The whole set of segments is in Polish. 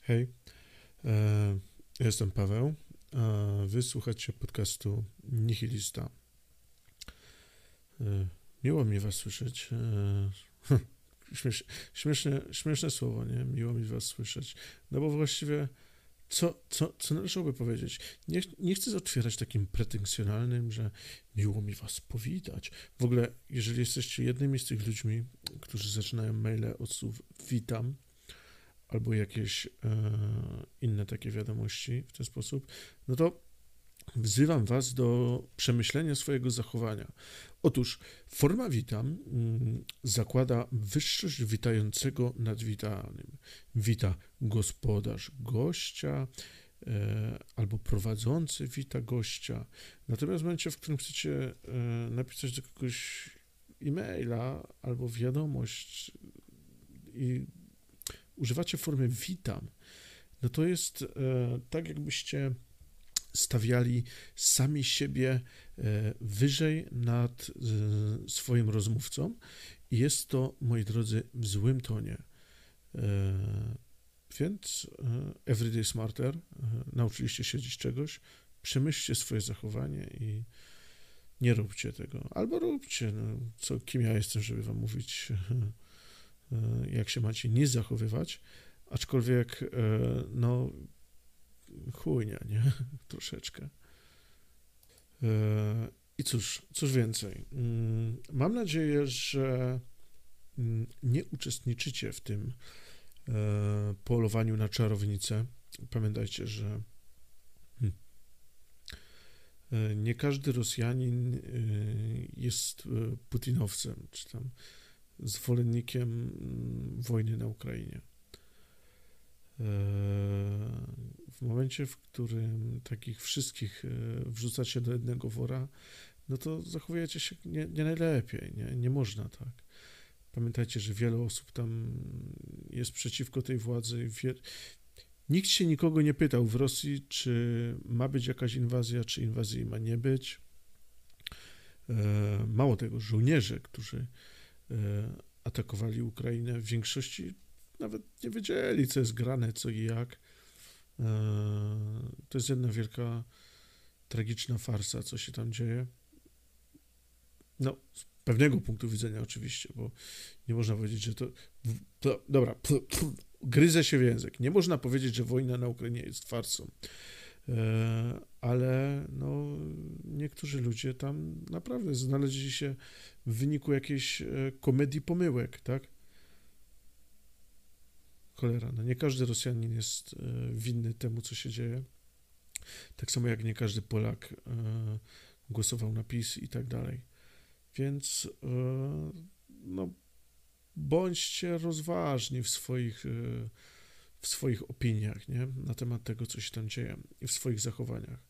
Hej, e, jestem Paweł, a podcastu Nihilista. E, miło mi was słyszeć. E, śmiesz, śmieszne, śmieszne słowo, nie? Miło mi was słyszeć. No bo właściwie co, co, co należałoby powiedzieć? Nie, nie chcę otwierać takim pretensjonalnym, że miło mi was powitać. W ogóle, jeżeli jesteście jednymi z tych ludźmi, którzy zaczynają maile od słów witam, albo jakieś e, inne takie wiadomości w ten sposób, no to wzywam Was do przemyślenia swojego zachowania. Otóż forma witam mm, zakłada wyższość witającego nad witanym. Wita gospodarz gościa e, albo prowadzący wita gościa. Natomiast w momencie, w którym chcecie e, napisać do kogoś e-maila albo wiadomość i używacie formy witam, no to jest e, tak, jakbyście stawiali sami siebie e, wyżej nad e, swoim rozmówcą i jest to, moi drodzy, w złym tonie. Więc everyday smarter, nauczyliście się dziś czegoś, przemyślcie swoje zachowanie i nie róbcie tego. Albo róbcie, no, co, kim ja jestem, żeby wam mówić jak się macie nie zachowywać, aczkolwiek, e, no, chujnia, nie? Troszeczkę. E, I cóż, cóż więcej. Mm, mam nadzieję, że mm, nie uczestniczycie w tym polowaniu na czarownicę. Pamiętajcie, że hmm, nie każdy Rosjanin jest Putinowcem, czy tam zwolennikiem mm, wojny na Ukrainie. E, w momencie, w którym takich wszystkich e, wrzucacie do jednego wora, no to zachowujecie się nie, nie najlepiej, nie, nie można tak. Pamiętajcie, że wiele osób tam jest przeciwko tej władzy. Nikt się nikogo nie pytał w Rosji, czy ma być jakaś inwazja, czy inwazji ma nie być. E, mało tego, żołnierze, którzy atakowali Ukrainę, w większości nawet nie wiedzieli, co jest grane, co i jak. E, to jest jedna wielka, tragiczna farsa, co się tam dzieje. No, z pewnego punktu widzenia oczywiście, bo nie można powiedzieć, że to... to dobra, gryzę się w język. Nie można powiedzieć, że wojna na Ukrainie jest farsą. E, ale no, niektórzy ludzie tam naprawdę znaleźli się w wyniku jakiejś e, komedii pomyłek, tak? Cholera, no nie każdy Rosjanin jest e, winny temu, co się dzieje. Tak samo jak nie każdy Polak głosował na PiS i tak dalej. Więc no, bądźcie rozważni w swoich w swoich opiniach, nie? Na temat tego, co się tam dzieje i w swoich zachowaniach.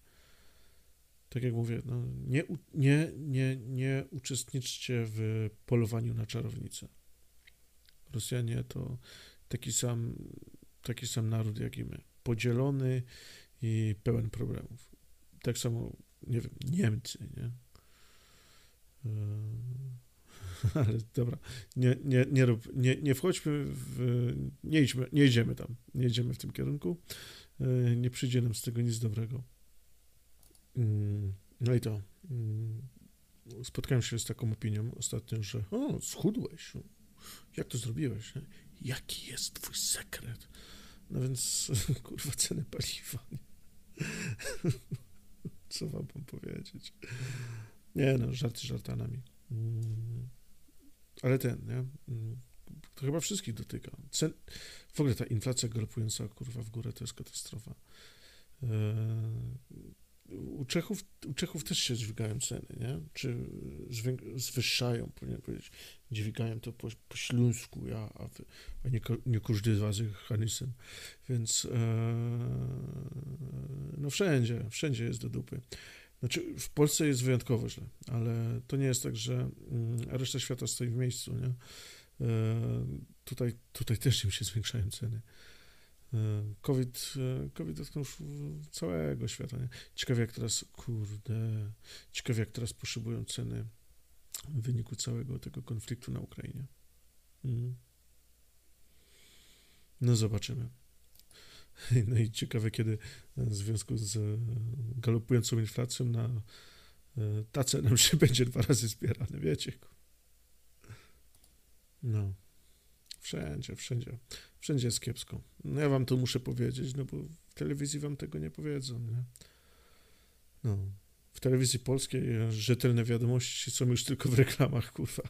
Tak jak mówię, no, nie, nie, nie, nie uczestniczcie w polowaniu na czarownicę. Rosjanie to taki sam, taki sam naród jak i my. Podzielony i pełen problemów. Tak samo, nie wiem, Niemcy, nie? Yy ale dobra, nie, nie, nie, rób, nie, nie wchodźmy w, nie, idźmy, nie idziemy tam, nie idziemy w tym kierunku, e, nie przyjdzie nam z tego nic dobrego. Mm, no i to, mm, spotkałem się z taką opinią ostatnio, że o, schudłeś, jak to zrobiłeś, jaki jest twój sekret? No więc, kurwa, ceny paliwa, nie? Co wam mam powiedzieć? Nie no, żarty żartanami. Mm. Ale ten, nie? To chyba wszystkich dotyka. Cen... W ogóle ta inflacja galopująca, kurwa, w górę to jest katastrofa. U Czechów, u Czechów też się dźwigają ceny, nie? Czy zwyższają, powinien powiedzieć. Dźwigają to po, po śląsku, ja, a, a nie, nie każdy z was Hanisem. Więc e, no wszędzie, wszędzie jest do dupy. Znaczy, w Polsce jest wyjątkowo źle, ale to nie jest tak, że mm, reszta świata stoi w miejscu, nie? E, tutaj, tutaj też im się zwiększają ceny. E, COVID, e, COVID dotknął całego świata, nie? Ciekawie jak teraz, kurde, ciekawie jak teraz poszybują ceny w wyniku całego tego konfliktu na Ukrainie. Mhm. No zobaczymy. No i ciekawe, kiedy w związku z galopującą inflacją na ta cena już będzie dwa razy zbierane, wiecie. No. Wszędzie, wszędzie. Wszędzie jest kiepsko. No ja wam to muszę powiedzieć, no bo w telewizji wam tego nie powiedzą, nie? No. W telewizji polskiej rzetelne wiadomości są już tylko w reklamach, kurwa.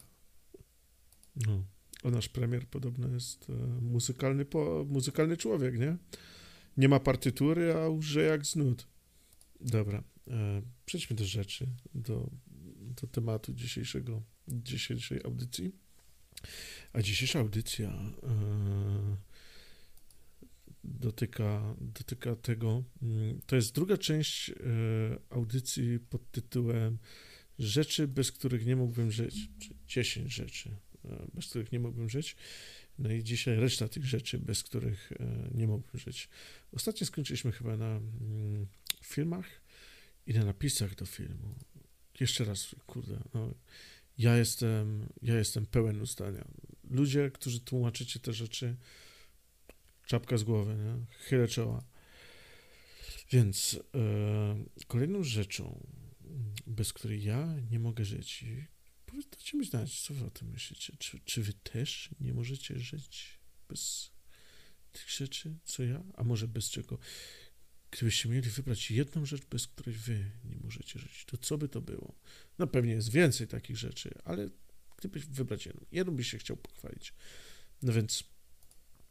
No. A nasz premier podobno jest e, muzykalny, po, muzykalny człowiek, nie? Nie ma partytury, a łże jak znud. Dobra, e, przejdźmy do rzeczy, do, do tematu dzisiejszego, dzisiejszej audycji. A dzisiejsza audycja e, dotyka, dotyka tego. Mm, to jest druga część e, audycji pod tytułem Rzeczy, bez których nie mógłbym żyć. Czy 10 rzeczy, e, bez których nie mógłbym żyć. No i dzisiaj reszta tych rzeczy, bez których nie mógłbym żyć. Ostatnio skończyliśmy chyba na mm, filmach i na napisach do filmu. Jeszcze raz, kurde, no, ja jestem, ja jestem pełen ustania. Ludzie, którzy tłumaczycie te rzeczy, czapka z głowy, nie? chylę czoła. Więc e, kolejną rzeczą, bez której ja nie mogę żyć, powiedzcie mi znać, co wy o tym myślicie. Czy, czy wy też nie możecie żyć bez tych rzeczy, co ja? A może bez czego? Gdybyście mieli wybrać jedną rzecz, bez której wy nie możecie żyć, to co by to było? No pewnie jest więcej takich rzeczy, ale gdybyś wybrać jedną, jedną byś się chciał pochwalić. No więc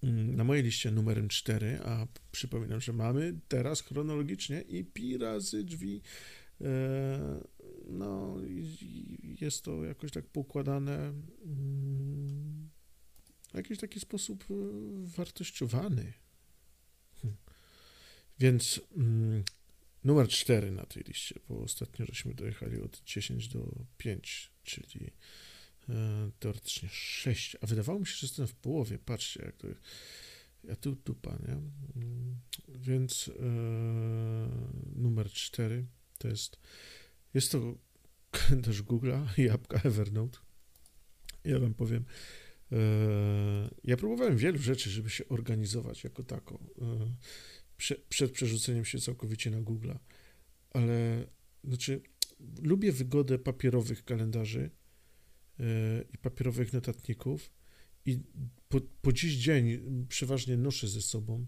mm, na mojej liście numerem 4, a przypominam, że mamy teraz chronologicznie i pi razy drzwi. E, no, jest to jakoś tak poukładane mm, w jakiś taki sposób e, wartościowany. Więc mm, numer 4 na tej liście, bo ostatnio żeśmy dojechali od 10 do 5, czyli e, teoretycznie 6, a wydawało mi się, że jestem w połowie, patrzcie jak to jest. Ja tu dupa, nie? Mm, więc e, numer 4 to jest, jest to kalendarz Google'a i apka Evernote. Ja wam powiem, e, ja próbowałem wielu rzeczy, żeby się organizować jako tako. E, prze, przed przerzuceniem się całkowicie na Google, ale znaczy lubię wygodę papierowych kalendarzy yy, i papierowych notatników i po, po dziś dzień przeważnie noszę ze sobą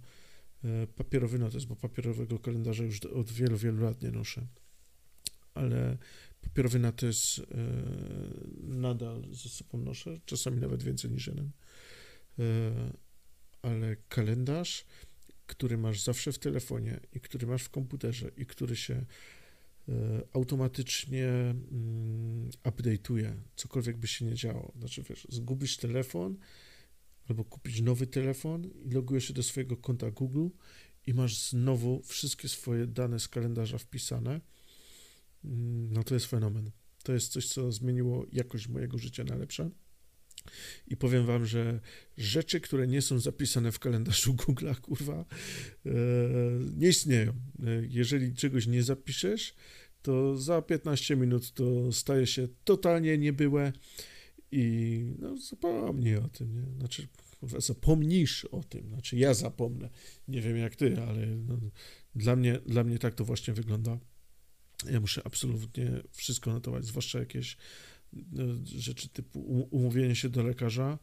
yy, papierowy notes, bo papierowego kalendarza już od wielu, wielu lat nie noszę, ale papierowy notes yy, nadal ze sobą noszę, czasami nawet więcej niż jeden, ale kalendarz który masz zawsze w telefonie i który masz w komputerze i który się e, automatycznie mm, update'uje, cokolwiek by się nie działo. Znaczy, wiesz, zgubisz telefon albo kupisz nowy telefon i logujesz się do swojego konta Google i masz znowu wszystkie swoje dane z kalendarza wpisane, mm, no to jest fenomen. To jest coś, co zmieniło jakość mojego życia na lepsze. I powiem wam, że rzeczy, które nie są zapisane w kalendarzu Google'a, kurwa, e, nie istnieją. E, jeżeli czegoś nie zapiszesz, to za 15 minut to staje się totalnie niebyłe i no, zapomnij o tym, nie? Znaczy, zapomnisz o tym, znaczy ja zapomnę. Nie wiem jak ty, ale no, dla, mnie, dla mnie tak to właśnie wygląda. Ja muszę absolutnie wszystko notować, zwłaszcza jakieś rzeczy typu umówienie się do lekarza.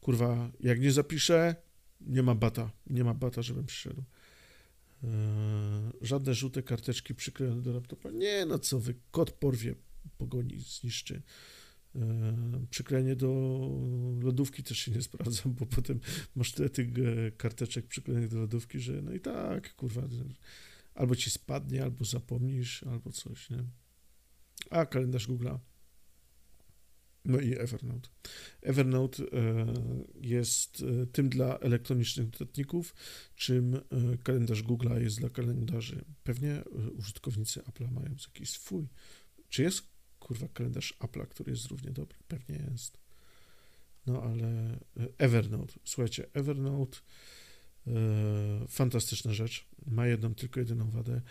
Kurwa, jak nie zapiszę, nie ma bata, nie ma bata, żebym przyszedł. Eee, żadne żółte karteczki przyklejone do laptopa. Nie, no co wy, kot porwie, pogoni, zniszczy. Eee, przyklejenie do lodówki też się nie sprawdza, bo potem masz tyle tych e, karteczek przyklejonych do lodówki, że no i tak, kurwa, albo ci spadnie, albo zapomnisz, albo coś, nie? A kalendarz Google'a no i Evernote. Evernote e, jest e, tym dla elektronicznych notatników, czym e, kalendarz Google'a jest dla kalendarzy. Pewnie użytkownicy Apple'a mają jakiś swój. Czy jest, kurwa, kalendarz Apple'a, który jest równie dobry? Pewnie jest. No ale Evernote, słuchajcie, Evernote fantastyczna rzecz. Ma jedną, tylko jedyną wadę.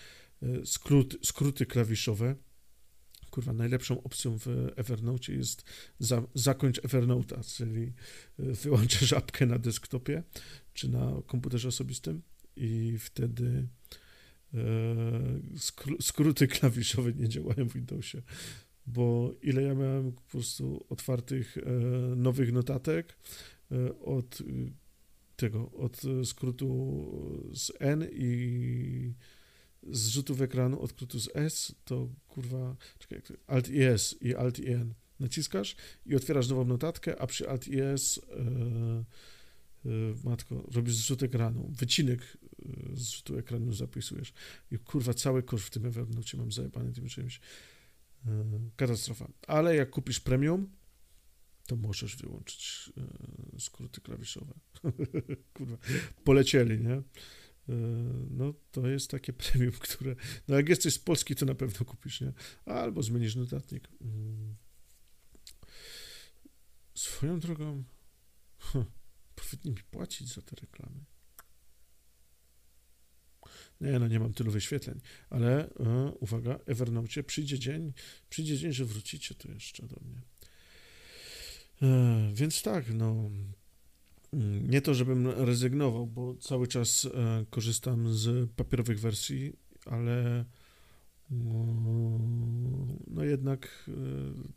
Skrót, skróty klawiszowe kurwa, najlepszą opcją w Evernote jest za, zakończ Evernote'a, czyli e, wyłączę żabkę na desktopie czy na komputerze osobistym i wtedy e, skró skróty klawiszowe nie działają w Windowsie, bo ile ja miałem po prostu otwartych e, nowych notatek od tego, od skrótu z N i z rzutów ekranu, od z S, to kurwa, czekaj, Alt i S i Alt i N naciskasz i otwierasz nową notatkę, a przy Alt i S matko, robisz zrzut ekranu, wycinek z rzutu ekranu zapisujesz i kurwa, cały kosz w tym Evernote mam zajebany tym czymś. Katastrofa. Ale jak kupisz premium, to możesz wyłączyć skróty klawiszowe. kurwa, polecieli, nie? No, to jest takie premium, które. No, jak jesteś z Polski, to na pewno kupisz, nie? Albo zmienisz notatnik. Swoją drogą. Huh powinni mi płacić za te reklamy. Nie, no nie mam tylu wyświetleń, ale e, uwaga, Evernote, przyjdzie dzień, przyjdzie dzień, że wrócicie tu jeszcze do mnie. E, więc tak, no mm, nie to, żebym rezygnował, bo cały czas e, korzystam z papierowych wersji, ale no, no jednak y,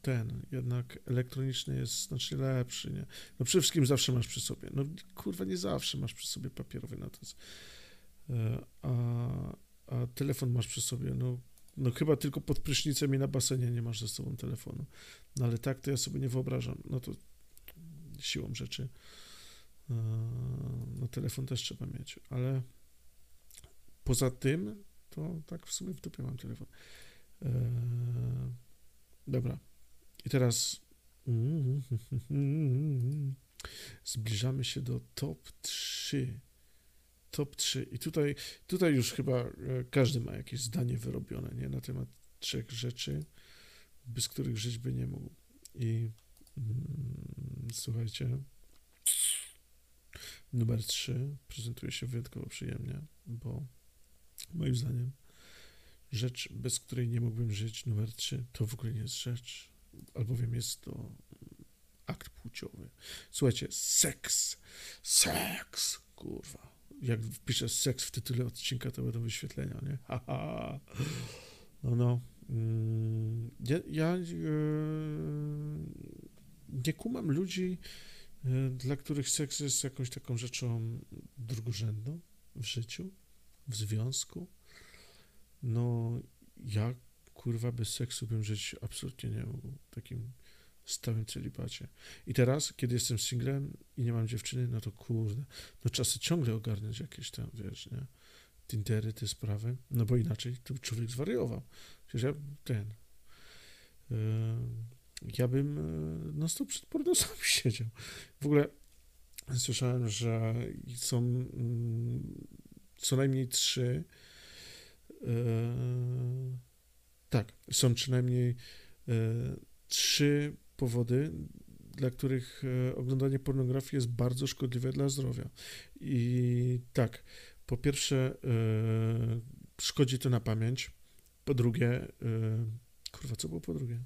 ten, jednak elektroniczny jest znacznie lepszy, nie? No przede wszystkim zawsze masz przy sobie, no kurwa nie zawsze masz przy sobie papierowy notes, a, a telefon masz przy sobie, no, no chyba tylko pod prysznicem i na basenie nie masz ze sobą telefonu, no ale tak to ja sobie nie wyobrażam, no to siłą rzeczy, no telefon też trzeba mieć, ale poza tym to tak w sumie w dupie mam telefon. Eee, dobra. I teraz zbliżamy się do top 3. Top 3. I tutaj, tutaj już chyba e, każdy ma jakieś zdanie wyrobione nie? na temat trzech rzeczy, bez których żyć by nie mógł. I mm, słuchajcie, numer 3 prezentuje się wyjątkowo przyjemnie, bo Moim zdaniem rzecz, bez której nie mógłbym żyć, numer 3, to w ogóle nie jest rzecz, albowiem jest to akt płciowy. Słuchajcie, seks, seks, kurwa. Jak wpiszę seks w tytule odcinka, to będą wyświetlenia, nie? Haha. No, no. Mm, ja, ja yy, nie kumam ludzi, dla których seks jest jakąś taką rzeczą drugorzędną w życiu w związku, no ja kurwa bez seksu bym żyć absolutnie nie mógł. Takim stałym celibacie. I teraz, kiedy jestem singlem i nie mam dziewczyny, no to kurde, no czasy ciągle ogarniać jakieś tam, wiesz, nie? Tindery, te sprawy, no bo inaczej to człowiek zwariował. Przecież ja ten... Yy, ja bym yy, no stop przed pornosami siedział. W ogóle słyszałem, że są yy, co najmniej trzy. E, tak, są przynajmniej e, trzy powody, dla których e, oglądanie pornografii jest bardzo szkodliwe dla zdrowia. I tak, po pierwsze, szkodzi to na pamięć. Po drugie, kurwa, co było po drugie?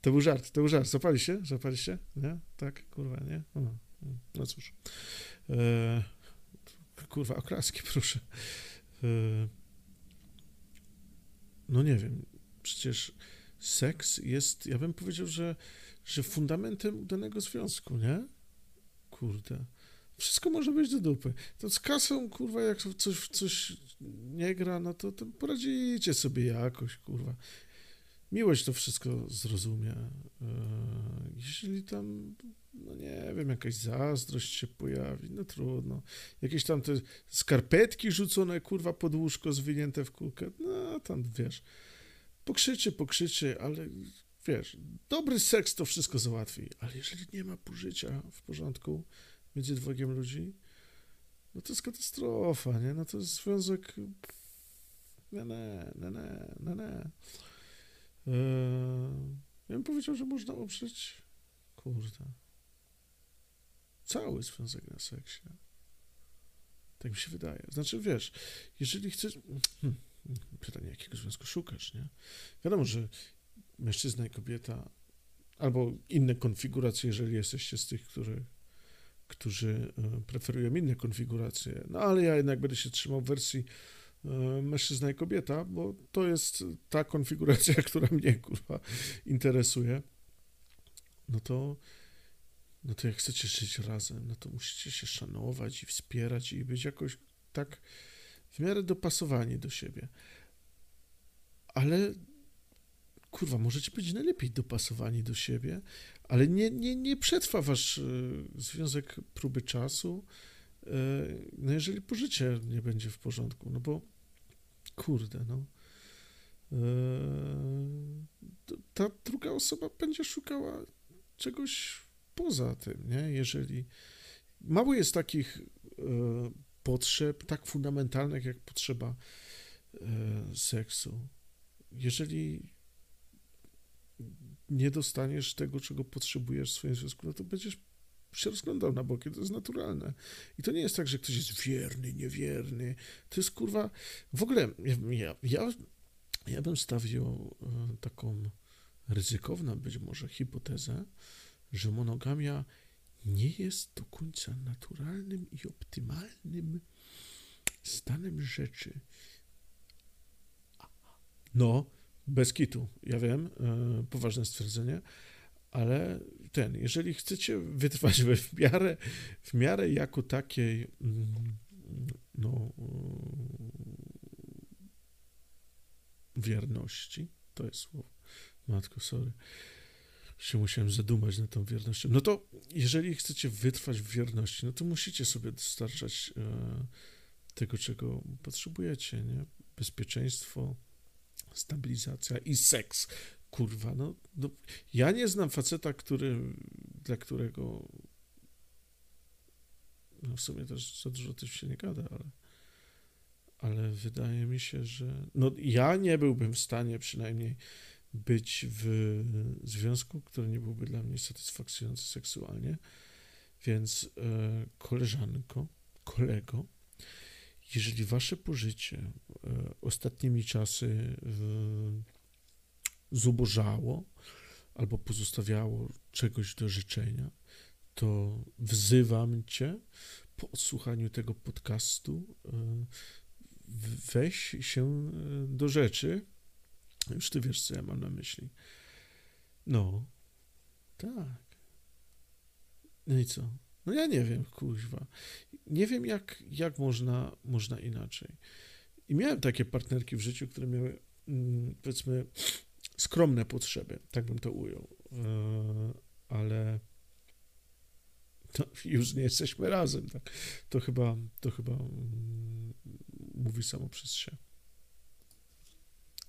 To był żart, to był żart. Zapaliście? Zapaliście? Nie? Tak, kurwa, nie? no cóż. Kurwa, oklaski, proszę. E, no nie wiem, przecież seks jest, ja bym powiedział, że, że fundamentem udanego związku, nie? Kurde. Wszystko może być do dupy. To z kasą, kurwa, jak coś, coś nie gra, no to, to poradzicie sobie jakoś, kurwa. Miłość to wszystko zrozumie. E, jeśli tam no nie wiem, jakaś zazdrość się pojawi, no trudno. Jakieś tam te skarpetki rzucone, kurwa, pod łóżko, zwinięte w kulkę, no tam, wiesz, pokrzyczy, pokrzyczy, ale wiesz, dobry seks to wszystko załatwi, ale jeżeli nie ma pożycia w porządku między dwojgiem ludzi, no to jest katastrofa, nie? No to jest związek... Nie, nie, nie, nie, nie. Eee, ja bym powiedział, że można oprzeć... Kurde cały związek na seksie. Tak mi się wydaje. Znaczy, wiesz, jeżeli chcesz... Hmm, pytanie, jakiego związku szukasz, nie? Wiadomo, że mężczyzna i kobieta albo inne konfiguracje, jeżeli jesteście z tych, którzy e, preferują inne konfiguracje. No ale ja jednak będę się trzymał wersji mężczyzna i kobieta, bo to jest ta konfiguracja, która mnie kurwa interesuje. No to, no to jak chcecie żyć razem, no to musicie się szanować i wspierać i być jakoś tak w miarę dopasowani do siebie. Ale kurwa, możecie być najlepiej dopasowani do siebie, ale nie, nie, nie przetrwa wasz y, związek próby czasu, y, no jeżeli pożycie nie będzie w porządku, no bo kurde, no y, ta druga osoba będzie szukała czegoś poza tym, nie? Jeżeli mało jest takich potrzeb tak fundamentalnych jak potrzeba seksu. Jeżeli nie dostaniesz tego, czego potrzebujesz w swoim związku, no to będziesz się rozglądał na boki, to jest naturalne. I to nie jest tak, że ktoś jest wierny, niewierny. To jest kurwa. W ogóle ja, ja, ja bym stawił e, taką ryzykowną być może hipotezę, że monogamia nie jest do końca naturalnym i optymalnym stanem rzeczy. No, bez kitu, ja wiem, e, poważne stwierdzenie, ale ten, jeżeli chcecie wytrwać w miarę, w miarę jako takiej, mm, no, wierności, to jest słowo, matko, sorry, się musiałem zadumać nad tą wiernością, no to jeżeli chcecie wytrwać w wierności, no to musicie sobie dostarczać e, tego, czego potrzebujecie, nie? Bezpieczeństwo, stabilizacja i seks. Kurwa, no, no, ja nie znam faceta, który, dla którego no w sumie też za dużo też się nie gada, ale, ale wydaje mi się, że no ja nie byłbym w stanie przynajmniej być w związku, który nie byłby dla mnie satysfakcjonujący seksualnie, więc e, koleżanko, kolego, jeżeli wasze pożycie e, ostatnimi czasy zubożało albo pozostawiało czegoś do życzenia, to wzywam cię po odsłuchaniu tego podcastu, e, weź się e, do rzeczy. Już ty wiesz, co ja mam na myśli. No, tak. No i co? No ja nie wiem, kuźwa. Nie wiem, jak, jak można, można inaczej. I miałem takie partnerki w życiu, które miały, mm, powiedzmy, skromne potrzeby, tak bym to ujął. E, ale to już nie jesteśmy razem. Tak? To chyba, to chyba mm, mówi samo przez się.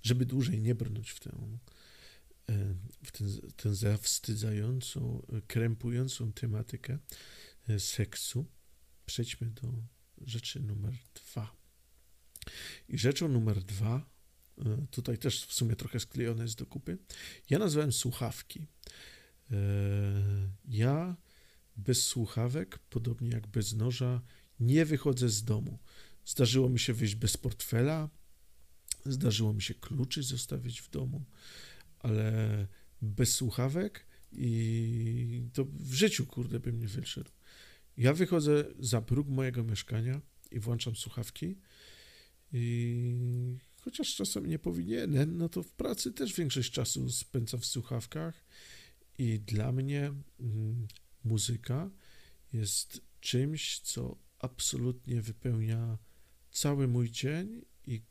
Żeby dłużej nie brnąć w tę, e, w tę, tę zawstydzającą, krępującą tematykę, E, seksu, przejdźmy do rzeczy numer dwa. I rzeczą numer dwa, tutaj też w sumie trochę sklejone jest do kupy, ja nazwałem słuchawki. E, ja bez słuchawek, podobnie jak bez noża, nie wychodzę z domu. Zdarzyło mi się wyjść bez portfela, zdarzyło mi się kluczy zostawić w domu, ale bez słuchawek i to w życiu, kurde, bym nie wyszedł. Ja wychodzę za próg mojego mieszkania i włączam słuchawki. I chociaż czasem nie powinienem, no to w pracy też większość czasu spędzam w słuchawkach. I dla mnie mm, muzyka jest czymś, co absolutnie wypełnia cały mój dzień i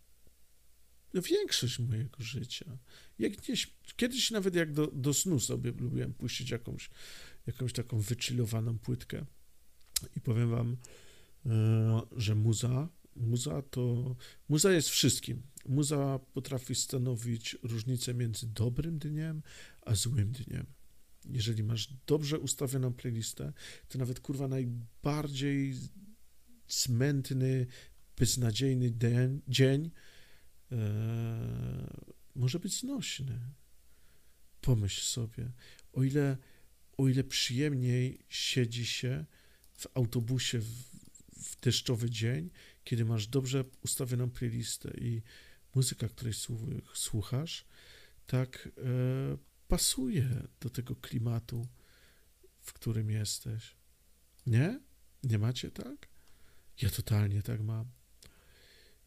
większość mojego życia. Jak nie, kiedyś nawet jak do, do snu sobie lubiłem puścić jakąś, jakąś taką wychillowaną płytkę. I powiem wam, e, że muza, muza to, muza jest wszystkim. Muza potrafi stanowić różnicę między dobrym dniem a złym dniem. Jeżeli masz dobrze ustawioną playlistę, to nawet kurwa najbardziej smętny, beznadziejny den, dzień e, może być znośny. Pomyśl sobie, o ile, o ile przyjemniej siedzi się w autobusie w, w deszczowy dzień, kiedy masz dobrze ustawioną playlistę i muzyka, której słuchasz, tak e, pasuje do tego klimatu, w którym jesteś. Nie? Nie macie tak? Ja totalnie tak mam.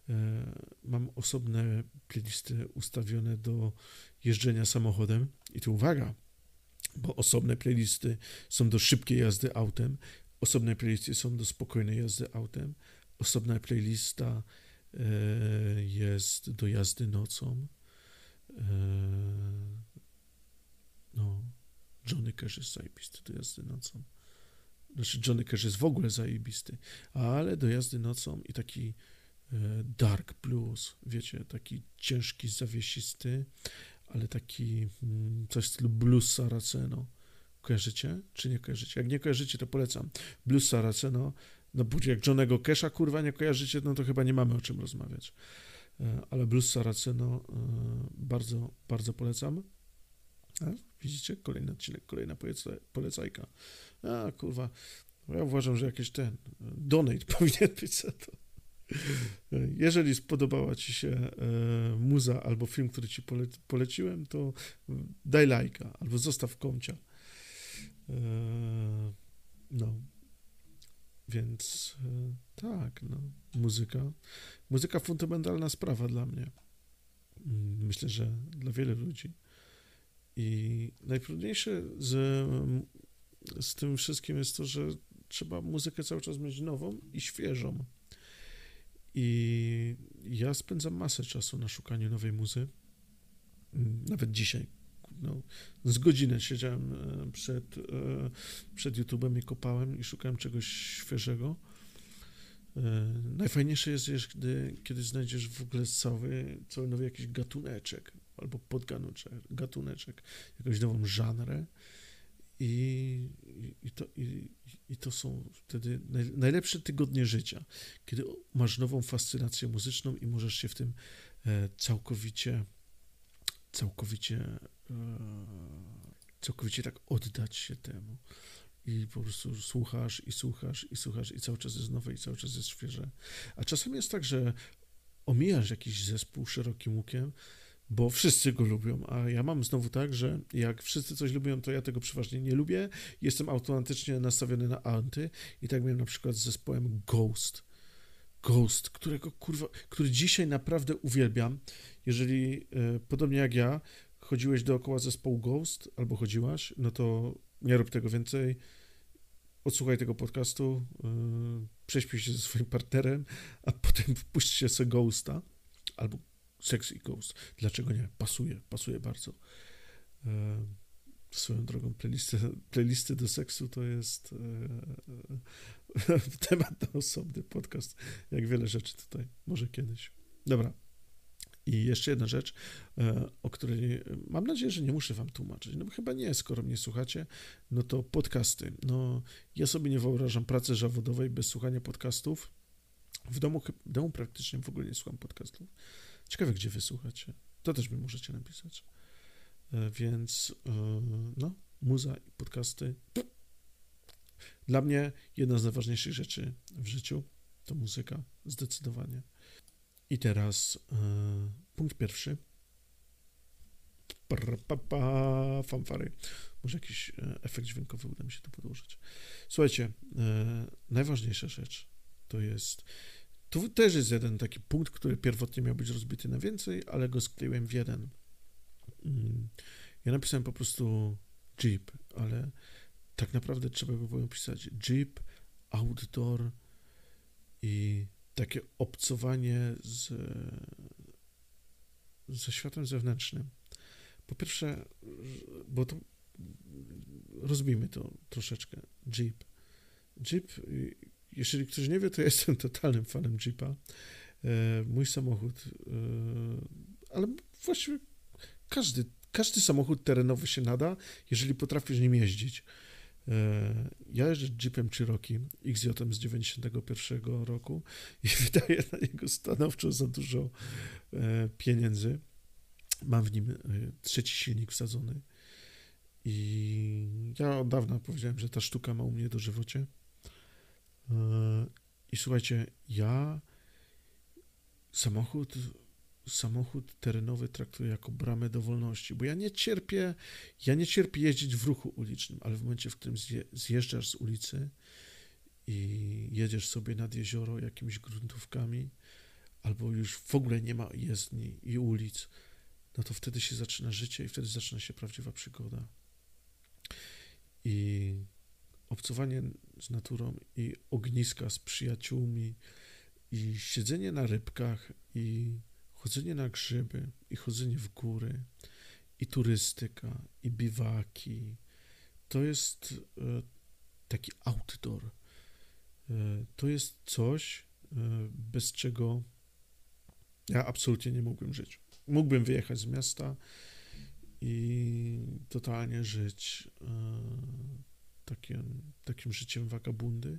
E, mam osobne playlisty ustawione do jeżdżenia samochodem i tu uwaga, bo osobne playlisty są do szybkiej jazdy autem, osobne playlisty są do spokojnej jazdy autem, osobna playlista jest do jazdy nocą. E, no, Johnny Cash jest zajebisty do jazdy nocą. Znaczy, Johnny Cash jest w ogóle zajebisty, ale do jazdy nocą i taki e, dark blues, wiecie, taki ciężki, zawiesisty, ale taki mm, coś w stylu blues Saraceno. Kojarzycie? Czy nie kojarzycie? Jak nie kojarzycie, to polecam. Blues Saraceno, no jak Johnego Kesha, kurwa, nie kojarzycie, no to chyba nie mamy o czym rozmawiać. E, ale Blues Saraceno e, bardzo, bardzo polecam. A, widzicie? Kolejny odcinek, kolejna polecajka. A, kurwa, ja uważam, że jakiś ten donate powinien być za to. Jeżeli spodobała Ci się e, muza albo film, który Ci pole, poleciłem, to daj lajka albo zostaw komcia. E, no. Więc e, tak, no. Muzyka. Muzyka fundamentalna sprawa dla mnie. Mm, myślę, że dla wielu ludzi. I najtrudniejsze z, z tym wszystkim jest to, że trzeba muzykę cały czas mieć nową i świeżą. I ja spędzam masę czasu na szukaniu nowej muzy. Nawet dzisiaj. No, z godzinę siedziałem e, przed, e, przed YouTube'em i kopałem i szukałem czegoś świeżego. E, najfajniejsze jest, kiedy, kiedy znajdziesz w ogóle cały, cały nowy jakiś gatuneczek albo podgatuneczek, gatuneczek, jakąś nową żanrę i, i, to, i, i to są wtedy naj, najlepsze tygodnie życia, kiedy masz nową fascynację muzyczną i możesz się w tym całkowicie, całkowicie, całkowicie tak oddać się temu. I po prostu słuchasz i słuchasz i słuchasz i cały czas jest nowe i cały czas jest świeże. A czasem jest tak, że omijasz jakiś zespół szerokim łukiem, bo wszyscy go lubią, a ja mam znowu tak, że jak wszyscy coś lubią, to ja tego przeważnie nie lubię, jestem automatycznie nastawiony na anty i tak miałem na przykład z zespołem Ghost. Ghost, którego kurwa, który dzisiaj naprawdę uwielbiam. Jeżeli e, podobnie jak ja chodziłeś dookoła zespołu Ghost albo chodziłaś, no to nie rób tego więcej. Odsłuchaj tego podcastu, e, prześpij się ze swoim partnerem, a potem wpuść się sobie Ghosta albo Sexy Ghost. Dlaczego nie? Pasuje, pasuje bardzo. E, swoją drogą playlisty, playlisty do seksu to jest e, temat na osobny podcast, jak wiele rzeczy tutaj, może kiedyś. Dobra. I jeszcze jedna rzecz, e, o której mam nadzieję, że nie muszę wam tłumaczyć, no bo chyba nie, skoro mnie słuchacie, no to podcasty. No, ja sobie nie wyobrażam pracy zawodowej bez słuchania podcastów. W domu, w domu praktycznie w ogóle nie słucham podcastów. Ciekawe, gdzie wysłuchacie. To też mi możecie napisać. E, więc e, no, muza i podcasty. Dla mnie jedna z najważniejszych rzeczy w życiu to muzyka, zdecydowanie. I teraz e, punkt pierwszy. Pa, pa, fanfary. Może jakiś efekt dźwiękowy uda mi się tu podłożyć. Słuchajcie, najważniejsza rzecz to jest tu też jest jeden taki punkt, który pierwotnie miał być rozbity na więcej, ale go skleiłem w jeden. Mm. Ja napisałem po prostu Jeep, ale tak naprawdę trzeba by było pisać Jeep, outdoor i takie obcowanie z, ze światem zewnętrznym. Po pierwsze, bo to rozbijmy to troszeczkę. Jeep. Jeep jeżeli ktoś nie wie, to ja jestem totalnym fanem Jeepa. E, mój samochód, e, ale właściwie każdy, każdy samochód terenowy się nada, jeżeli potrafisz nim jeździć. E, ja jeżdżę Jeepem Cherokee XJ z 91 roku i wydaję na niego stanowczo za dużo pieniędzy. Mam w nim trzeci silnik wsadzony i ja od dawna powiedziałem, że ta sztuka ma u mnie do żywocie. I słuchajcie, ja samochód, samochód terenowy traktuję jako bramę do wolności, bo ja nie cierpię, ja nie cierpię jeździć w ruchu ulicznym, ale w momencie, w którym zjeżdżasz z ulicy i jedziesz sobie nad jezioro jakimiś gruntówkami, albo już w ogóle nie ma jezdni i ulic, no to wtedy się zaczyna życie i wtedy zaczyna się prawdziwa przygoda. I obcowanie z naturą i ogniska z przyjaciółmi i siedzenie na rybkach i chodzenie na grzyby i chodzenie w góry i turystyka i biwaki to jest e, taki outdoor. E, to jest coś, e, bez czego ja absolutnie nie mógłbym żyć. Mógłbym wyjechać z miasta i totalnie żyć takim, takim życiem wagabundy.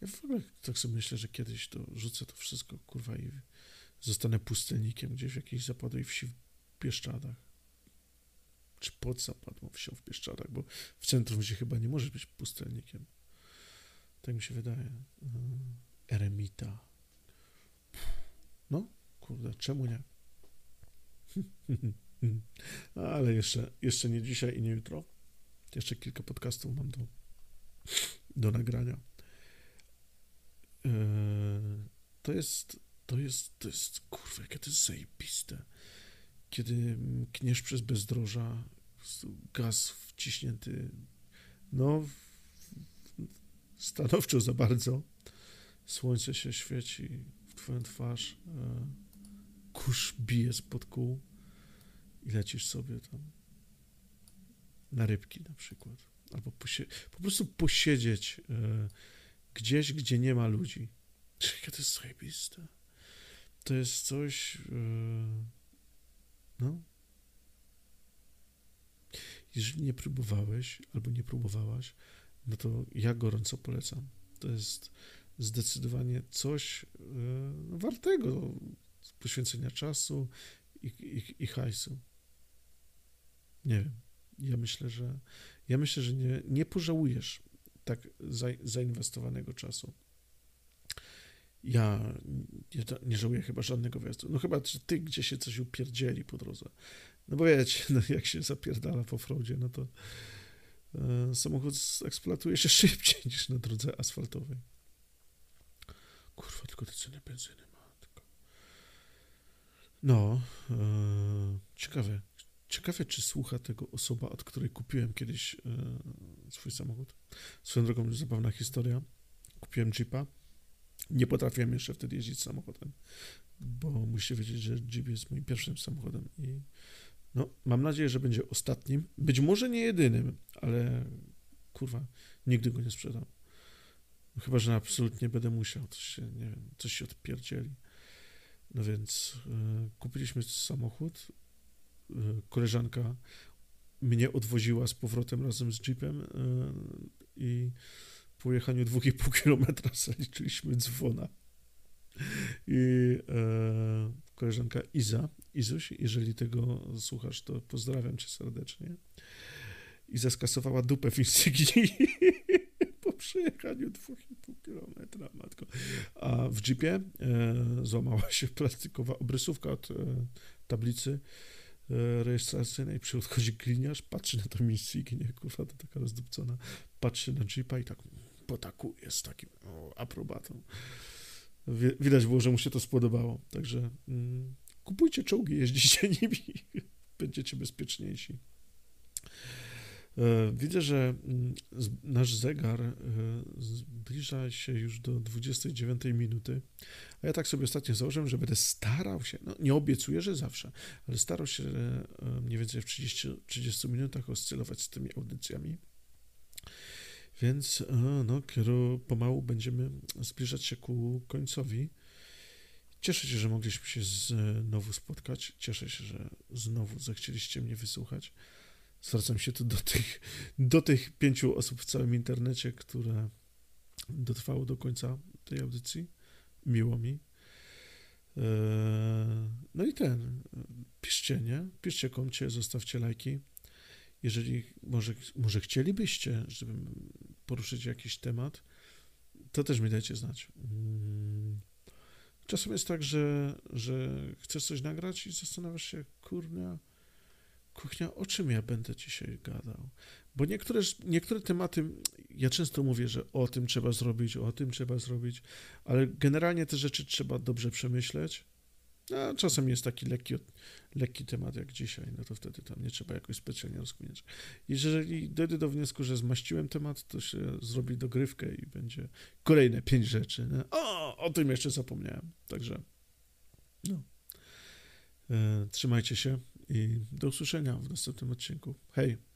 Ja w ogóle tak sobie myślę, że kiedyś to rzucę to wszystko, kurwa, i zostanę pustelnikiem gdzieś w jakiejś zapadłej wsi w Bieszczadach. Czy pod zapadłą wsią w Bieszczadach, bo w centrum się chyba nie możesz być pustelnikiem. Tak mi się wydaje. Eremita. No, kurde, czemu nie? Ale jeszcze, jeszcze nie dzisiaj i nie jutro. Jeszcze kilka podcastów mam do, do nagrania. Eee, to jest, to jest, to jest, kurwa, jakie to jest zajebiste. Kiedy kniesz przez bezdroża, gaz wciśnięty, no, stanowczo za bardzo. Słońce się świeci w twoją twarz, e, kurz bije spod kół i lecisz sobie tam na rybki na przykład. Albo po prostu posiedzieć e, gdzieś, gdzie nie ma ludzi. Jakie to jest zajebiste. To jest coś, e, no. Jeżeli nie próbowałeś albo nie próbowałaś, no to ja gorąco polecam. To jest zdecydowanie coś e, wartego poświęcenia czasu i, i, i hajsu. Nie wiem. Ja myślę, że ja myślę, że nie, nie pożałujesz tak za, zainwestowanego czasu. Ja nie, nie żałuję chyba żadnego wyjazdu. No chyba, że ty gdzie się coś upierdzieli po drodze. No bo wiecie, no jak się zapierdala po fraudzie, no to e, samochód eksploatuje się szybciej niż na drodze asfaltowej. Kurwa, tylko te ceny benzyny ma. Tylko. No, e, ciekawe. Ciekawe, czy słucha tego osoba, od której kupiłem kiedyś e, swój samochód. Swoją drogą, zabawna historia. Kupiłem Jeepa. Nie potrafiłem jeszcze wtedy jeździć samochodem, bo musicie wiedzieć, że Jeep jest moim pierwszym samochodem i no, mam nadzieję, że będzie ostatnim. Być może nie jedynym, ale kurwa, nigdy go nie sprzedam. Chyba, że absolutnie będę musiał. Coś się, nie wiem, coś się odpierdzieli. No więc y, kupiliśmy samochód, Y, koleżanka mnie odwoziła z powrotem razem z jeepem y, i po jechaniu 2,5 kilometra zaliczyliśmy dzwona. I e, koleżanka Iza, Izuś, jeżeli tego słuchasz, to pozdrawiam cię serdecznie. Iza skasowała dupę w Insygnii po przejechaniu 2,5 kilometra, matko. A w jeepie e, złamała się plastikowa obrysówka od e, tablicy E, rejestracyjnej, przy odchodzi gliniarz, patrzy na tą insignię, kurwa, to taka rozdupcona, patrzy na jeepa i tak potakuje z takim o, aprobatą. Widać było, że mu się to spodobało, także mm, kupujcie czołgi, jeździcie nimi, będziecie bezpieczniejsi. E, widzę, że mm, nasz zegar e, zbliża się już do 29 minuty, a ja tak sobie ostatnio założyłem, że będę starał się, no nie obiecuję, że zawsze, ale starał się e, mniej więcej w 30, 30 minutach oscylować z tymi audycjami. Więc no, pomału będziemy zbliżać się ku końcowi. Cieszę się, że mogliśmy się znowu spotkać. Cieszę się, że znowu zechcieliście mnie wysłuchać. Zwracam się tu do tych, do tych pięciu osób w całym internecie, które dotrwało do końca tej audycji. Miło mi. Eee, no i ten, piszcie, nie? Piszcie komcie, zostawcie lajki. Jeżeli może, może chcielibyście, żebym poruszyć jakiś temat, to też mi dajcie znać. Mm. Czasem jest tak, że, że chcesz coś nagrać i zastanawiasz się, kurnia, kuchnia, o czym ja będę dzisiaj gadał? Bo niektóre, niektóre tematy ja często mówię, że o tym trzeba zrobić, o tym trzeba zrobić, ale generalnie te rzeczy trzeba dobrze przemyśleć. A czasem jest taki lekki, lekki temat jak dzisiaj, no to wtedy tam nie trzeba jakoś specjalnie rozkminiać. Jeżeli dojdę do wniosku, że zmaściłem temat, to się zrobi dogrywkę i będzie kolejne pięć rzeczy. No. O, o tym jeszcze zapomniałem. Także no. E, trzymajcie się i do usłyszenia w następnym odcinku. Hej!